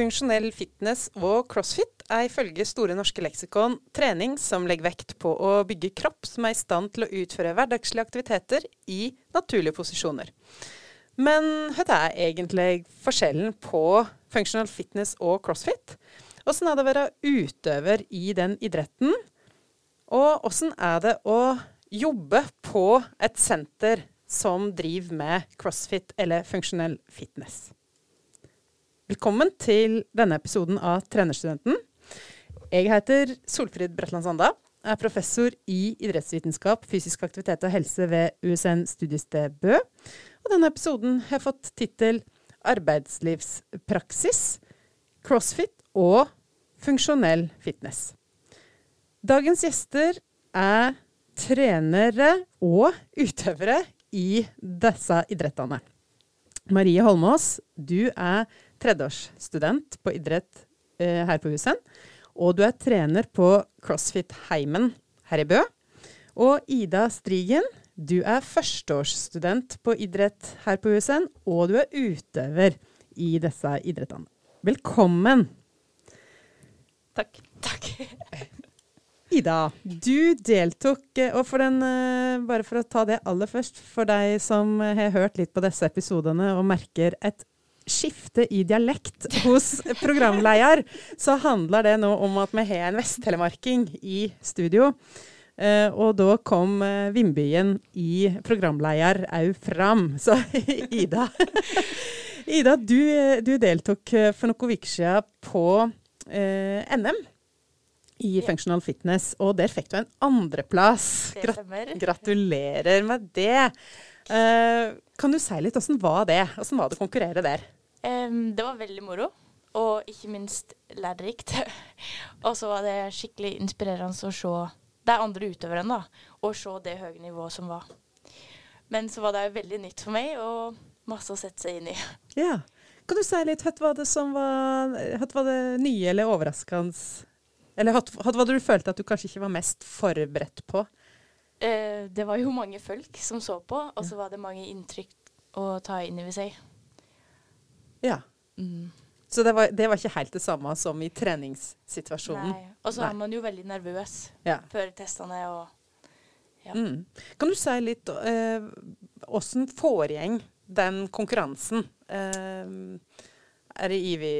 Funksjonell fitness og crossfit er ifølge Store norske leksikon trening som legger vekt på å bygge kropp som er i stand til å utføre hverdagslige aktiviteter i naturlige posisjoner. Men hva er egentlig forskjellen på functional fitness og crossfit? Åssen er det å være utøver i den idretten? Og åssen er det å jobbe på et senter som driver med crossfit eller funksjonell fitness? Velkommen til denne episoden av Trenerstudenten. Jeg heter Solfrid Bratland Sanda. Jeg er professor i idrettsvitenskap, fysisk aktivitet og helse ved USN studiested Bø. Og denne episoden har fått tittel Arbeidslivspraksis, crossfit og funksjonell fitness. Dagens gjester er trenere og utøvere i disse idrettene. Marie Holmås, du er tredjeårsstudent på idrett eh, her på Husen. Og du er trener på CrossFit Heimen her i Bø. Og Ida Strigen, du er førsteårsstudent på idrett her på Husen, og du er utøver i disse idrettene. Velkommen. Takk. Takk. Ida, du deltok, eh, og for den, eh, bare for å ta det aller først, for deg som har hørt litt på disse episodene og merker et skifte i dialekt hos programleder, så handler det nå om at vi har en vesttelemarking i studio. Uh, og da kom uh, Vindbyen i programleder òg fram. Så Ida Ida, du, du, deltok for noen uker siden på uh, NM i ja. Functional Fitness, og der fikk du en andreplass. Grat gratulerer med det. kan du si litt åssen var det? Åssen var det å konkurrere der? Um, det var veldig moro, og ikke minst lærerikt. og så var det skikkelig inspirerende å se de andre utøverne, da, og se det høye nivået som var. Men så var det jo veldig nytt for meg, og masse å sette seg inn i. Ja. Kan du si litt, hva var det som var, var det nye eller overraskende? Eller hva var det du følte at du kanskje ikke var mest forberedt på? Eh, det var jo mange folk som så på, og så var det mange inntrykk å ta inn i seg. Ja. Mm. Så det var, det var, ikke helt det samme som i treningssituasjonen? Nei. Og så er man jo veldig nervøs ja. før testene og ja. mm. Kan du si litt åssen eh, foregår den konkurransen? Eh, er det Ivi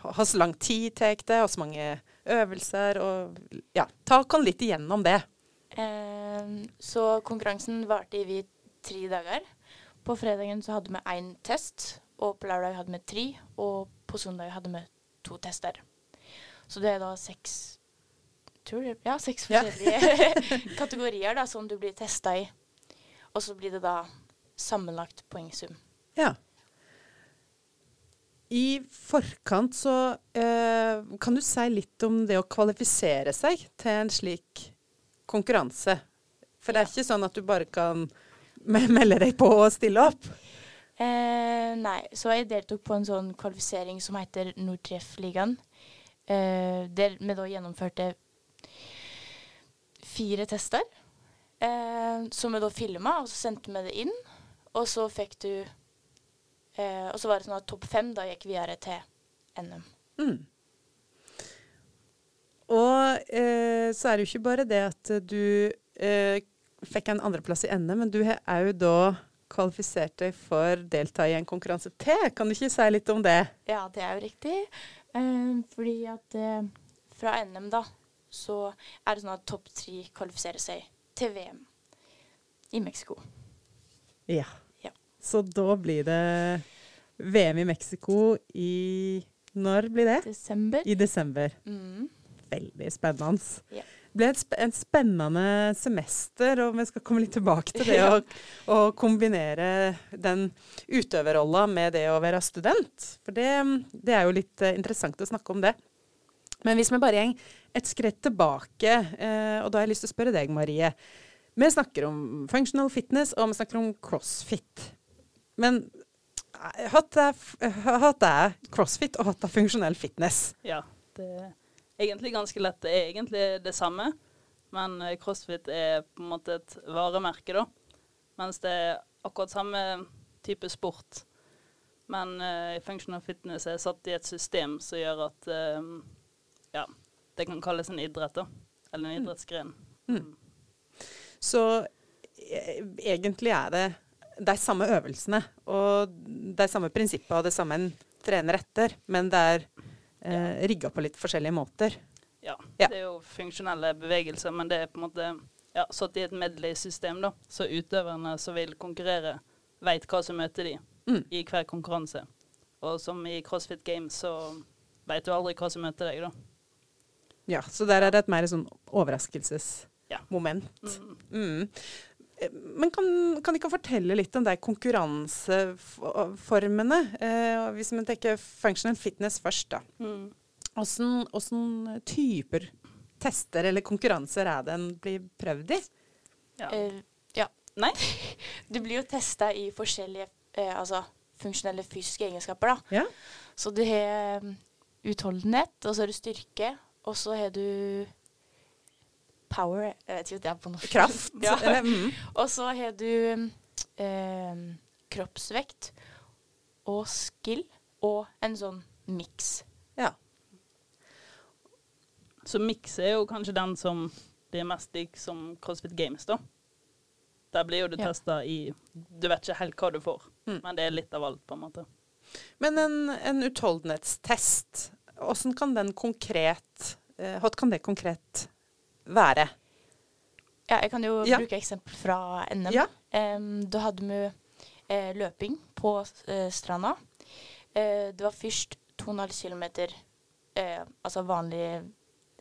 Hvor eh, lang tid tar det? Hvor mange øvelser? Og, ja, ta oss litt igjennom det. Eh, så konkurransen varte i tre dager. På fredagen så hadde vi én test, og på lørdag hadde vi tre, og på søndag hadde vi to tester. Så det er da seks jeg, ja, seks forskjellige ja. kategorier da, som du blir testa i. Og så blir det da sammenlagt poengsum. Ja. I forkant så eh, kan du si litt om det å kvalifisere seg til en slik konkurranse. For det er ikke sånn at du bare kan melde deg på og stille opp? Eh, nei, så jeg deltok på en sånn kvalifisering som heter Nordtreff-ligaen. Eh, vi da gjennomførte fire tester. Eh, som vi da filma, og så sendte vi det inn. Og så fikk du eh, Og så var det sånn at topp fem da gikk videre til NM. Mm. Og eh, så er det jo ikke bare det at du eh, fikk en andreplass i NM, men du har òg da kvalifisert deg for å delta i en konkurranse til. Kan du ikke si litt om det? Ja, det er jo riktig. Eh, fordi at eh, fra NM, da, så er det sånn at topp tre kvalifiserer seg til VM i Mexico. Ja. ja. Så da blir det VM i Mexico i Når blir det? Desember. I desember. Mm. Veldig spennende. Ja ble et sp en spennende semester, og vi skal komme litt tilbake til det å, å kombinere den utøverrolla med det å være student. For det, det er jo litt uh, interessant å snakke om det. Men hvis vi bare går et skritt tilbake, eh, og da har jeg lyst til å spørre deg, Marie. Vi snakker om functional fitness, og vi snakker om crossfit. Men hva er crossfit, og hva er funksjonell fitness? Ja, det egentlig ganske lett. Det er egentlig det samme, men eh, crossfit er på en måte et varemerke, da. Mens det er akkurat samme type sport. Men uh, functional fitness er satt i et system som gjør at uh, ja, det kan kalles en idrett, da. Eller en idrettsgren. Mm. Så eh, egentlig er det de samme øvelsene og de samme prinsippene og det samme en trener etter, men det er eh, rigga på litt forskjellige måter. Ja, Ja. det er jo funksjonelle bevegelser, men det er på en måte ja, satt i et medley-system, da. Så utøverne som vil konkurrere, veit hva som møter de Mm. i hver konkurranse. Og som i CrossFit Games, så veit du aldri hva som møter deg, da. Ja, så der er det et mer sånn overraskelsesmoment. Mm. Mm. Eh, Men kan, kan ikke fortelle litt om de konkurranseformene? Eh, hvis vi tenker functional fitness først, da. Mm. Typer tester eller konkurranser er det en blir prøvd i? Ja. Eh, ja. Nei? Du blir jo testa i forskjellige eh, altså, funksjonelle fysiske egenskaper. da. Ja. Så du har um, utholdenhet, og så har du styrke, og så har du power Jeg vet ikke hva det er på norsk. Kraft? ja. Mm. Og så har du eh, kroppsvekt og skill og en sånn miks. ja. Så mix er jo kanskje den som blir mest lik som CrossFit Games, da. Der blir jo du Ja. testa i Du vet ikke helt hva du får, Mm. men det er litt av alt, på en måte. Men en, en utholdenhetstest, åssen kan den konkret eh, Hva kan det konkret være? Ja, jeg kan jo Ja. bruke eksempel fra NM. Ja. Um, da hadde vi uh, løping på uh, stranda. Uh, det var først 2,5 km altså vanlig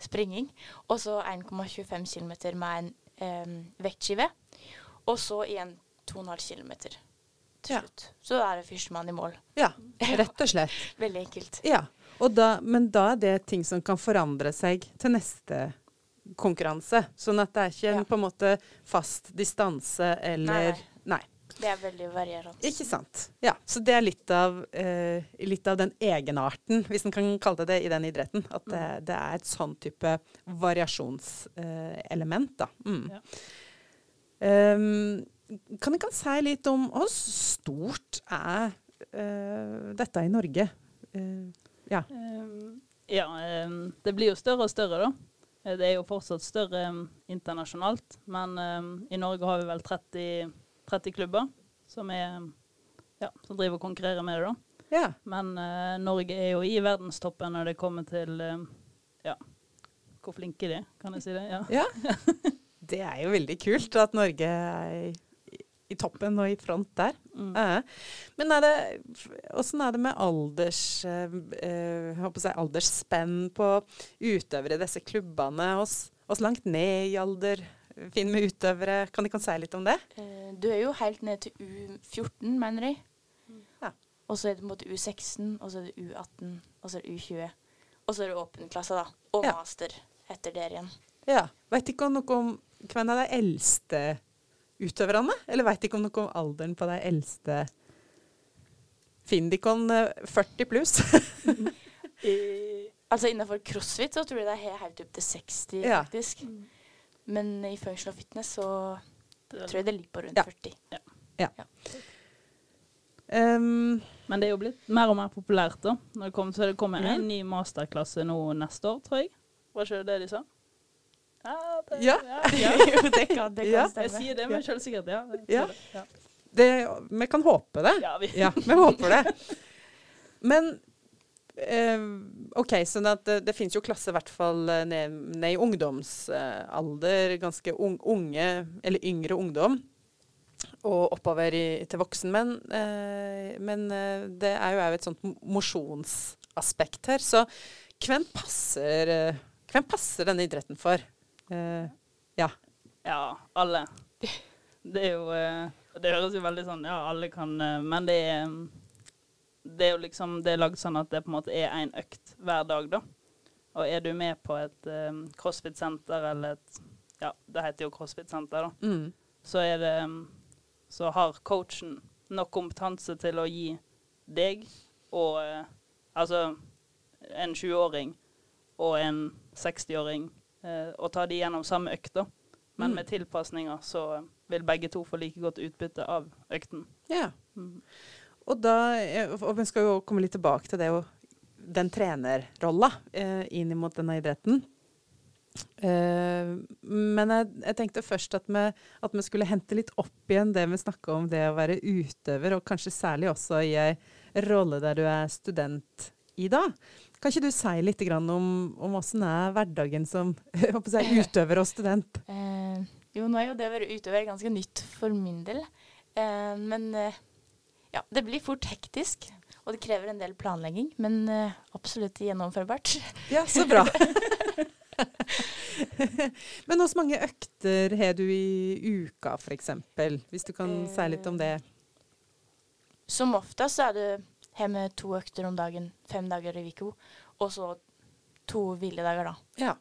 springing, og så 1,25 km med en um, vektskive. Og så igjen 2,5 km til Ja. slutt. Så da er det førstemann i mål. Ja, rett og slett. Veldig enkelt. Ja, og da, Men da er det ting som kan forandre seg til neste konkurranse. Sånn at det er ikke en Ja. på en måte fast distanse eller Nei, nei. Det er veldig varierende. Ikke sant. Ja, Så det er litt av, eh, litt av den egenarten, hvis en kan kalle det det, i den idretten. At det, det er et sånn type variasjonselement, da. Mm. Ja. Um, kan dere si litt om hvor stort er uh, dette i Norge? Uh, ja. Um, ja, um, det blir jo større og større, da. Eh, Det er jo fortsatt større ehm, internasjonalt, men ehm, i Norge har vi vel 30, 30 klubber som, er, ja, som driver og konkurrerer med det, da. ja. Men eh, Norge er jo i verdenstoppen når det kommer til ja, hvor flinke de er, kan jeg si det? Ja. Ja. Det er jo veldig kult at Norge i, toppen og i front der. Mm. Eh, Men er det, hvordan er det med alders, eh, eh, jeg aldersspenn på utøvere i disse klubbene? Oss langt ned i alder finner vi utøvere? Kan de kan si litt om det? Du er jo helt ned til U14, mener jeg. Ja. Og så er det på en måte U16, og så er det U18, og så er det U20. Og så er det åpen klasse, da. Og Ja. master etter der igjen. Ja. Veit ikke noe om hvem av de eldste utøverne? Eller veit ikke om noe om alderen på de eldste? Findikon 40 pluss? Altså innenfor crossfit så tror jeg det er helt opp til 60, Ja. faktisk. Men i functional fitness så tror jeg det ligger på rundt Ja. 40. um, Men det er jo blitt mer og mer populært, da. Når det kommer, så det kommer en ny masterklasse nå neste år, tror jeg. Var ikke det det de sa? Ja, det, Ja. ja. jo, det kan, det kan Ja. stemme. Jeg sier det, med selvsikkert. Ja. Ja. ja. det, vi kan håpe det. ja vi. Ja, vi håper det. Men eh, OK, sånn at det, det finnes jo klasse i hvert fall eh, ned, ned i ungdomsalder, ganske unge eller yngre ungdom, og oppover i, til voksenmenn. Eh, men eh, det er jo òg et sånt mosjonsaspekt her. Så hvem passer, eh, hvem passer denne idretten for? Eh, ja. Ja, alle. Det er jo eh, Det høres jo veldig sånn Ja, alle kan eh, Men det er Det er jo liksom Det er lagd sånn at det på en måte er én økt hver dag, da. Og er du med på et crossfit-senter eller et Ja, det heter jo crossfit-senter, da. Mm. Så er det Så har coachen nok kompetanse til å gi deg og Altså en 20-åring og en 60-åring eh, å ta de gjennom samme økt. Men Mm. med tilpasninger så vil begge to få like godt utbytte av økten. ja. Mm. Og da, eh, og vi skal jo komme litt tilbake til det, den trenerrolla eh, inn mot denne idretten. Uh, men jeg, jeg, tenkte først at vi, at vi, skulle hente litt opp igjen det vi snakka om det å være utøver, og kanskje særlig også i ei rolle der du er student, Ida. Kan ikke du si litt om, om hvordan er hverdagen som jeg, utøver og student? Eh, jo, nå er jo det å være utøver ganske nytt for min del. Eh, men ja, det blir fort hektisk. Og det krever en del planlegging, men absolutt gjennomførbart. Ja, så bra. Men hvor mange økter har du i uka, f.eks.? Hvis du kan si litt om det. Som oftest er det hjemme to økter om dagen, fem dager i uka. Og så to hviledager, da. Ja.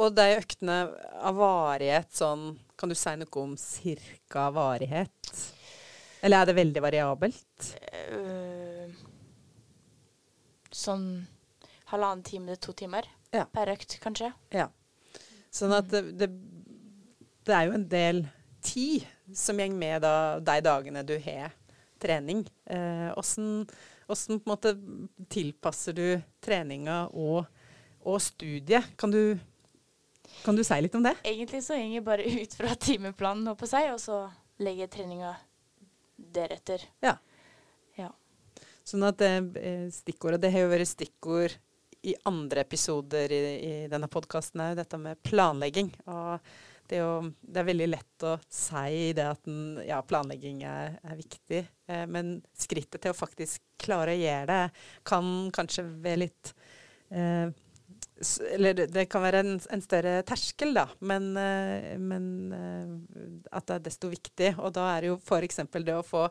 Og de øktene av varighet, sånn Kan du si noe om cirka varighet? Eller er det veldig variabelt? Uh, sånn halvannen time til to timer ja. per økt, kanskje. Ja. Sånn at det, det, det, er jo en del tid som går med da, de dagene du har trening. Åssen eh, tilpasser du treninga og, og studiet? Kan du, kan du si litt om det? Egentlig så går jeg bare ut fra timeplanen og på seg, og så legger jeg treninga deretter. Ja. ja. Sånn at det, eh, stikkordet Det har jo vært stikkord i andre episoder i, i denne podkasten òg, dette med planlegging. Og det er, jo, det er veldig lett å si det at den, ja, planlegging er, er viktig, eh, men skrittet til å faktisk klare å gjøre det kan kanskje være litt eh, eller det kan være en, en større terskel, da, men, eh, men, eh, at det er desto viktig. Og da er det jo f.eks. det å få,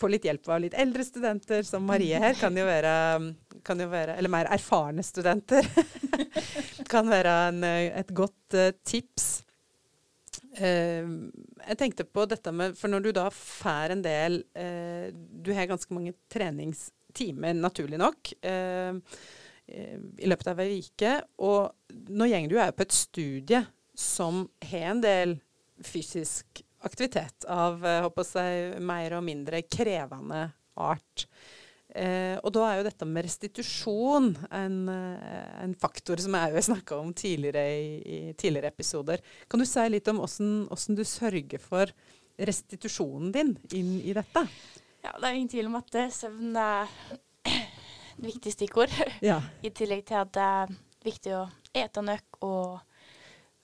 få, litt hjelp av litt eldre studenter, som Marie her, kan jo være, kan jo være Eller mer erfarne studenter. kan være en, et godt uh, tips. Uh, jeg tenkte på dette med For når du da får en del uh, Du har ganske mange treningstimer, naturlig nok. Eh, i løpet av ei uke. Og nå går du jo på et studie som har en del fysisk aktivitet av håper eh, jeg, mer og mindre krevende art. Eh, og da er jo dette med restitusjon en, eh, en faktor som jeg har snakka om tidligere i, i, tidligere episoder. Kan du si litt om hvordan du sørger for restitusjonen din inn i dette? Ja, Det er ingen tvil om at søvn er viktig stikkord. Ja. I tillegg til at det er viktig å ete nok, og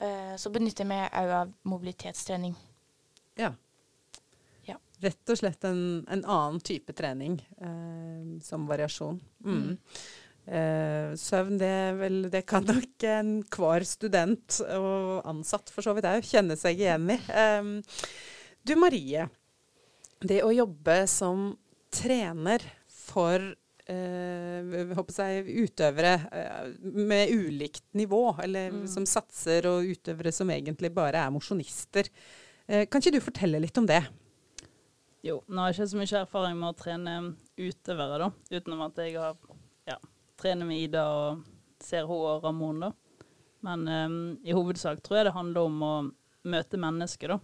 eh, så benytter jeg meg òg av mobilitetstrening. Ja. Rett og slett en, en annen type trening eh, som variasjon. Mm. Mm. Uh, søvn, det, vel, det, kan nok enhver student og ansatt for så vidt òg kjenne seg igjen i. Eh, du Marie, det å jobbe som trener for eh, jeg, utøvere eh, med ulikt nivå, eller mm. som satser, og utøvere som egentlig bare er mosjonister. Eh, kan ikke du fortelle litt om det? Jo, nå har jeg ikke så mye erfaring med å trene utøvere, da. Utenom at jeg har ja, trener med Ida og ser hun og Ramon, da. Men um, i hovedsak tror jeg det handler om å møte mennesker, da.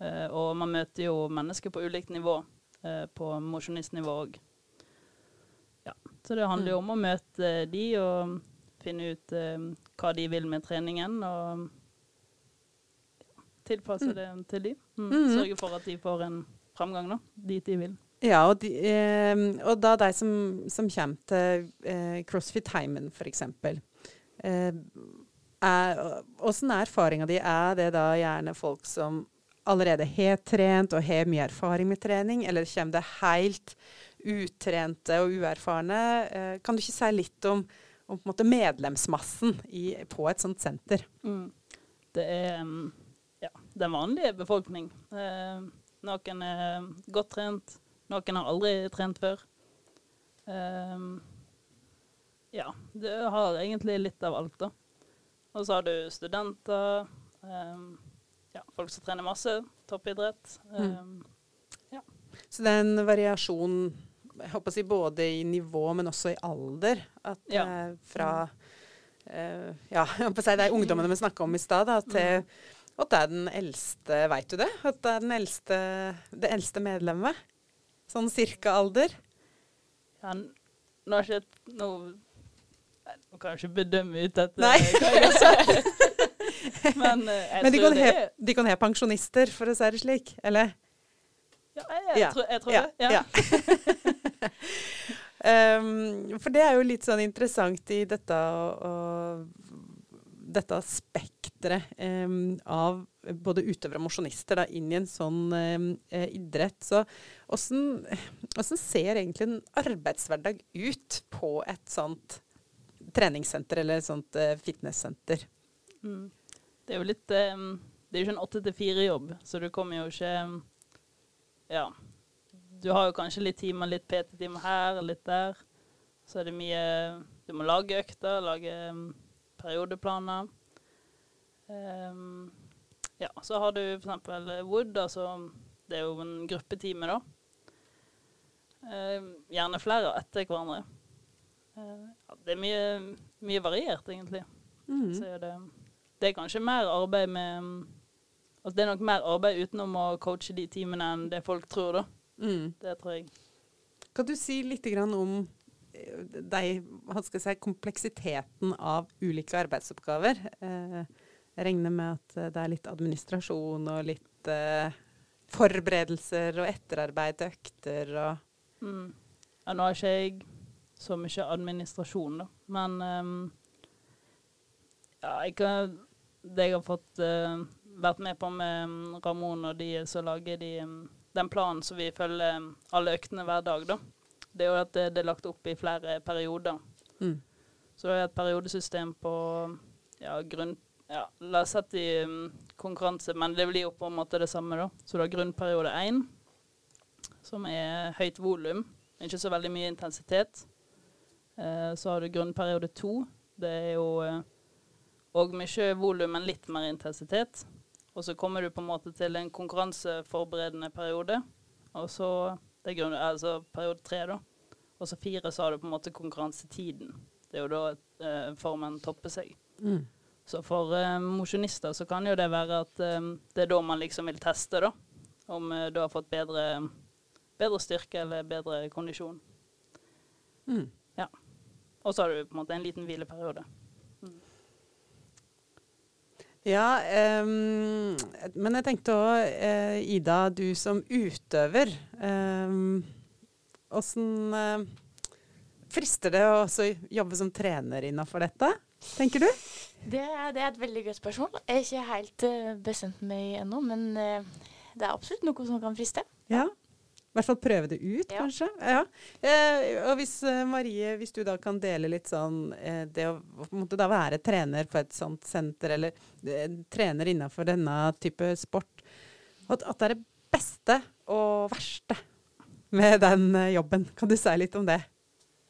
Uh, og man møter jo mennesker på ulikt nivå, uh, på mosjonistnivå òg. Så det handler jo om å møte de og finne ut uh, hva de vil med treningen, og tilpasse mm. det til de. Mm. Mm. Sørge for at de får en framgang da, dit de vil. Ja, og, de, eh, og da de som, som kommer til eh, CrossFit Heimen, f.eks. Eh, hvordan er erfaringa di? Er det da gjerne folk som allerede har trent og har mye erfaring med trening, eller kommer det helt utrente og uerfarne. Eh, kan du ikke si litt om, om medlemsmassen i, på et sånt senter? Mm. Det er ja, den vanlige befolkning. Eh, noen er godt trent, noen har aldri trent før. Um, ja, du har egentlig litt av alt, da. Og så har du studenter, um, ja, folk som trener masse, toppidrett. Mm. Eh, ja. Så det er en variasjon jeg håper å si både i nivå, men også i alder. At ja. eh, fra uh, Ja, jeg håper å si det er ungdommene vi snakka om i stad, til at det er den eldste Veit du det? At det er den eldste, det eldste medlemmet? Sånn cirka alder? Ja, nå har ikke jeg nå, nå kan jeg ikke bedømme ut dette. Nei. Men eh, Men de kan, det he, de kan he pensjonister, for å si det slik? Eller? Ja, jeg, jeg, Ja. Tror, jeg tror Ja, det. Ja. ja. um, for det er jo litt sånn interessant i dette, og, dette spekteret eh, av både utøvere og mosjonister inn i en sånn eh, idrett. Så åssen ser egentlig en arbeidshverdag ut på et sånt treningssenter eller et sånt eh, fitnesssenter? Mm. Det er jo litt Det er jo ikke en åtte til fire-jobb, så du kommer jo ikke Ja. Du har jo kanskje litt timer, litt PT-timer her, litt der. Så er det mye Du må lage økter, lage periodeplaner. Um, ja, så har du f.eks. Wood, altså Det er jo en gruppetime, da. Uh, gjerne flere etter hverandre. Uh, ja, det er mye, mye variert, egentlig. Mm. Så det, det er kanskje mer arbeid med altså Det er nok mer arbeid utenom å coache de timene enn det folk tror, da. Mm. Det tror jeg. Kan du si litt grann om jeg si, kompleksiteten av ulike arbeidsoppgaver? Eh, jeg regner med at eh, det er litt administrasjon og litt eh, forberedelser og etterarbeid til økter og Mm. Ja, nå har ikke jeg så mye administrasjon, da. Men um, ja, jeg kan, det jeg har fått uh, vært med på med Ramon og de så lager de, um, den planen som vi følger alle øktene hver dag, da. Det er jo at det, det er lagt opp i flere perioder. mm. Så det er et periodesystem på ja, grunn... Ja, la oss sette i um, konkurranse, men det blir jo på en måte det samme, da. Så du har grunnperiode én, som er høyt volum, men ikke så veldig mye intensitet. Eh, så har du grunnperiode to. Det er jo òg mye volum, men litt mer intensitet. Og så kommer du på en måte til en konkurranseforberedende periode. Og så det er grunn, altså periode tre, da. Og så fire så har du på en måte konkurransetiden. Det er jo da eh, formen topper seg. Mm. Så for eh, mosjonister så kan jo det være at eh, det er da man liksom vil teste, da. Om eh, du har fått bedre, bedre styrke eller bedre kondisjon. Mm. Og så har du på en måte en liten hvileperiode. Ja, um, men jeg tenkte òg, uh, Ida, du som utøver Åssen eh, frister det å jobbe som trener innafor dette, tenker du? Det, det er et veldig godt spørsmål. Jeg er ikke helt uh, bestemt meg ennå, men eh, det er absolutt noe som kan friste. Ja. I hvert fall prøve det ut, Ja. kanskje. Ja. Eh, og hvis eh, Marie, hvis du da kan dele litt sånn eh, Det å på en måte da være trener på et sånt senter, eller eh, trener innafor denne type sport, at, at det er det beste og verste med den eh, jobben. Kan du si litt om det?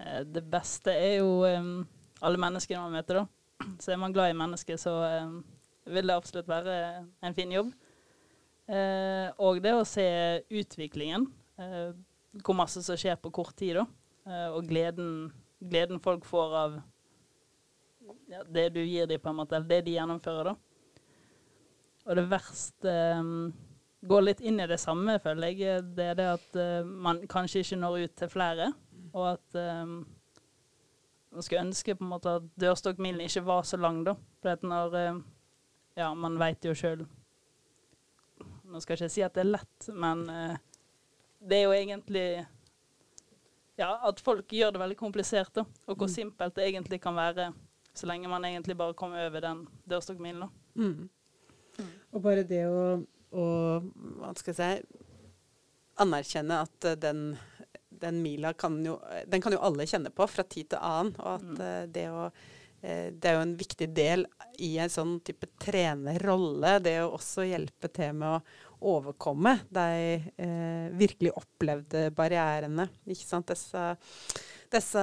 Eh, det beste er jo um, alle menneskene man møter, da. Så er man glad i mennesker, så um, vil det absolutt være en fin jobb. Uh, og det å se utviklingen, eh, hvor masse som skjer på kort tid, da. Eh, og gleden, gleden folk får av ja, det du gir dem, på en måte, eller det de gjennomfører, da. Og det verste eh, går litt inn i det samme, føler jeg. Det er det at eh, man kanskje ikke når ut til flere, og at eh, man skulle ønske på en måte at dørstokkmilen ikke var så lang, da. For når eh, Ja, man veit jo sjøl Nå skal jeg ikke si at det er lett, men eh, det er jo egentlig Ja, at folk gjør det veldig komplisert, da. Og hvor Mm. simpelt det egentlig kan være, så lenge man egentlig bare kommer over den dørstokkmilen, da. Mm. Og bare det å, å Hva skal jeg si Anerkjenne at eh, den, den mila kan jo Den kan jo alle kjenne på fra tid til annen. Og at Mm. eh, det å eh, Det er jo en viktig del i en sånn type trenerrolle. Det å også hjelpe til med å overkomme de eh, virkelig opplevde barrierene. Ikke sant. Disse disse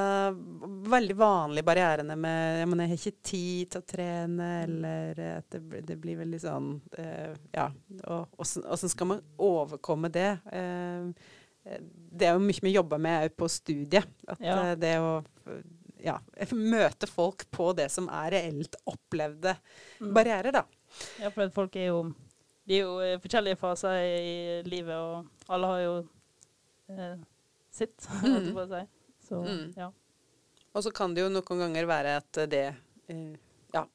veldig vanlige barrierene med jeg, mener, 'Jeg har ikke tid til å trene', eller at det, det blir veldig sånn eh, Ja. Og åssen skal man overkomme det? Eh, det er jo mye vi jobber med òg på studiet. At Ja. eh, det å ja, møte folk på det som er reelt opplevde Mm. barrierer, da. Ja, for at folk er jo De er jo i forskjellige faser i livet, og alle har jo eh, sitt, holdt jeg på å si. Så Mm. ja. Og så kan det jo noen ganger være at det eh, Ja.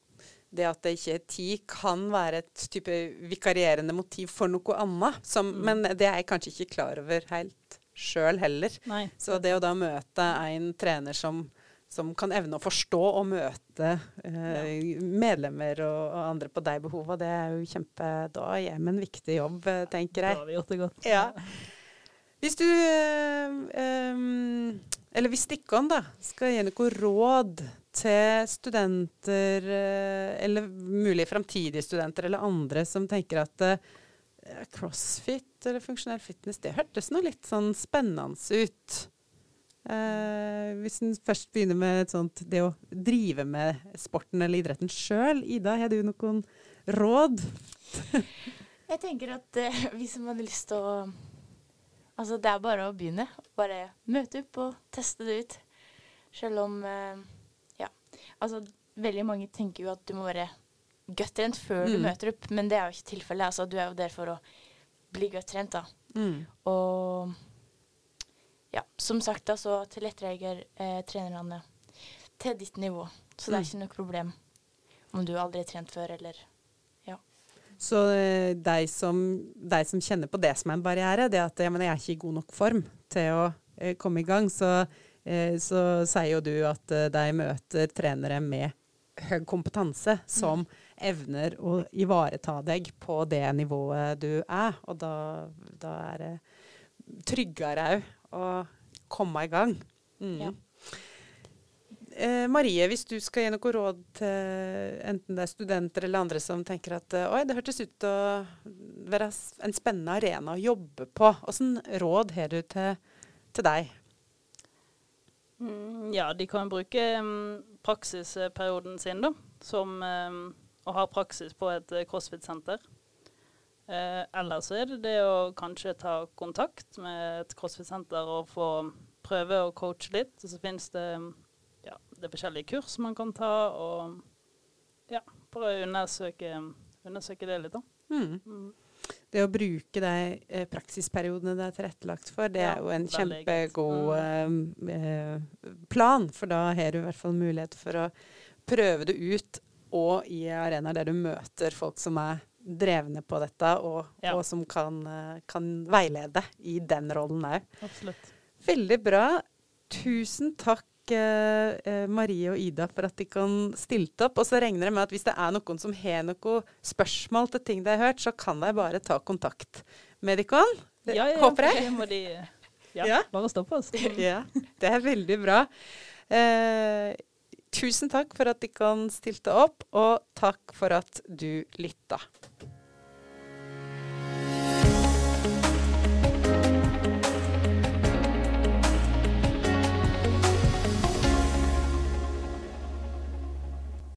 Det at det ikke er tid, kan være et type vikarierende motiv for noe annet. Som, Mm. Men det er jeg kanskje ikke klar over helt sjøl heller. Nei. Så det å da møte en trener som, som kan evne å forstå og møte eh, medlemmer og, og andre på de behova, det er jo kjempe Da gjør vi en viktig jobb, tenker jeg. Da har vi gjort det godt. Ja. Hvis du eh, eh, Eller hvis Stikkon da skal gi noe råd til studenter, eh, eller mulig framtidige studenter, eller andre som tenker at eh, crossfit eller funksjonell fitness, det hørtes nå litt sånn spennende ut. Eh, hvis en først begynner med et sånt, det å drive med sporten eller idretten sjøl. Ida, har du noen råd? Jeg tenker at eh, hvis man hadde lyst til å Altså, det er bare å begynne. Bare møte opp og teste det ut. Selv om eh, Ja. Altså, veldig mange tenker jo at du må være godt trent før du Mm. møter opp, men det er jo ikke tilfellet. Altså, du er jo der for å bli godt trent, da. Mm. Og ja, som sagt, så tilrettelegger eh, trenerne til ditt nivå. Så det er Mm. ikke noe problem om du aldri har trent før, eller Så eh, de som, deg som kjenner på det som er en barriere, det at jeg, mener, jeg er ikke i god nok form til å eh, komme i gang, så, eh, så sier jo du at eh, de møter trenere med høy kompetanse som evner å ivareta deg på det nivået du er. Og da, da er det tryggere òg å komme i gang. Mm. Ja. Eh, Marie, hvis du skal gi noe råd til enten det er studenter eller andre som tenker at eh, oi, det hørtes ut til å være en spennende arena å jobbe på. Hvilke råd har du til, til deg? Mm, ja, de kan bruke mm, praksisperioden sin, da, som mm, å ha praksis på et eh, crossfit-senter. Eh, eller så er det det å kanskje ta kontakt med et crossfit-senter og få prøve å coache litt. Og så finnes det mm, ja, det forskjellige kurs man kan ta, og ja, å undersøke, undersøke det litt, da. Mm. Mm. Det å bruke de eh, praksisperiodene det er tilrettelagt for, det Ja, er jo en kjempegod eh, eh, plan. For da har du i hvert fall mulighet for å prøve det ut, og i arenaer der du møter folk som er drevne på dette, og, Ja. og som kan, eh, kan veilede i den rollen òg. Absolutt. Veldig bra. Tusen takk, eh, eh, Marie og Ida, for at de kan stilte opp. Og så regner jeg med at hvis det er noen som har noen spørsmål til ting de har hørt, så kan de bare ta kontakt med dere. Ja, ja, Håper jeg. det må de ja, Ja. bare stoppe oss. Ja, det er veldig bra. Eh, tusen takk for at Dikkan stilte opp, og takk for at du lytta.